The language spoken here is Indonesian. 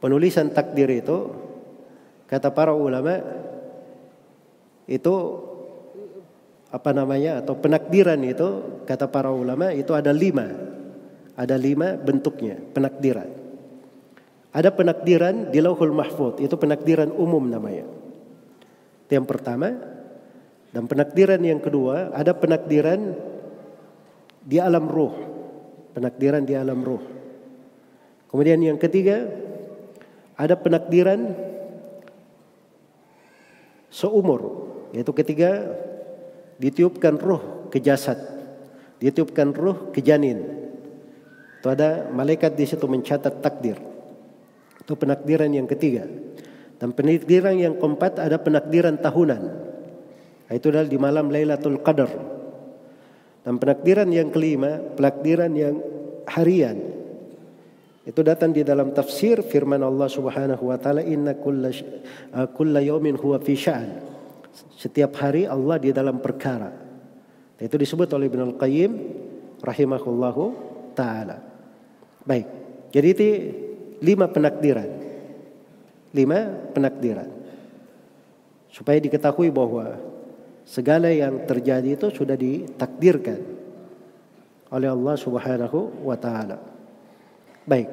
penulisan takdir itu kata para ulama itu apa namanya atau penakdiran itu kata para ulama itu ada lima. Ada lima bentuknya penakdiran. Ada penakdiran di lauhul mahfud itu penakdiran umum namanya. Itu yang pertama. Dan penakdiran yang kedua ada penakdiran di alam ruh. Penakdiran di alam ruh. Kemudian yang ketiga ada penakdiran seumur yaitu ketika ditiupkan ruh ke jasad, ditiupkan ruh ke janin. Itu ada malaikat di situ mencatat takdir. Itu penakdiran yang ketiga. Dan penakdiran yang keempat ada penakdiran tahunan. Itu adalah di malam Lailatul Qadar. Dan penakdiran yang kelima, penakdiran yang harian. Itu datang di dalam tafsir firman Allah Subhanahu wa taala inna kulla kulla yawmin huwa fi sya'an. Setiap hari Allah di dalam perkara. Itu disebut oleh Ibnu Al-Qayyim rahimahullahu taala. Baik. Jadi itu lima penakdiran. Lima penakdiran. Supaya diketahui bahwa segala yang terjadi itu sudah ditakdirkan oleh Allah Subhanahu wa taala. Baik.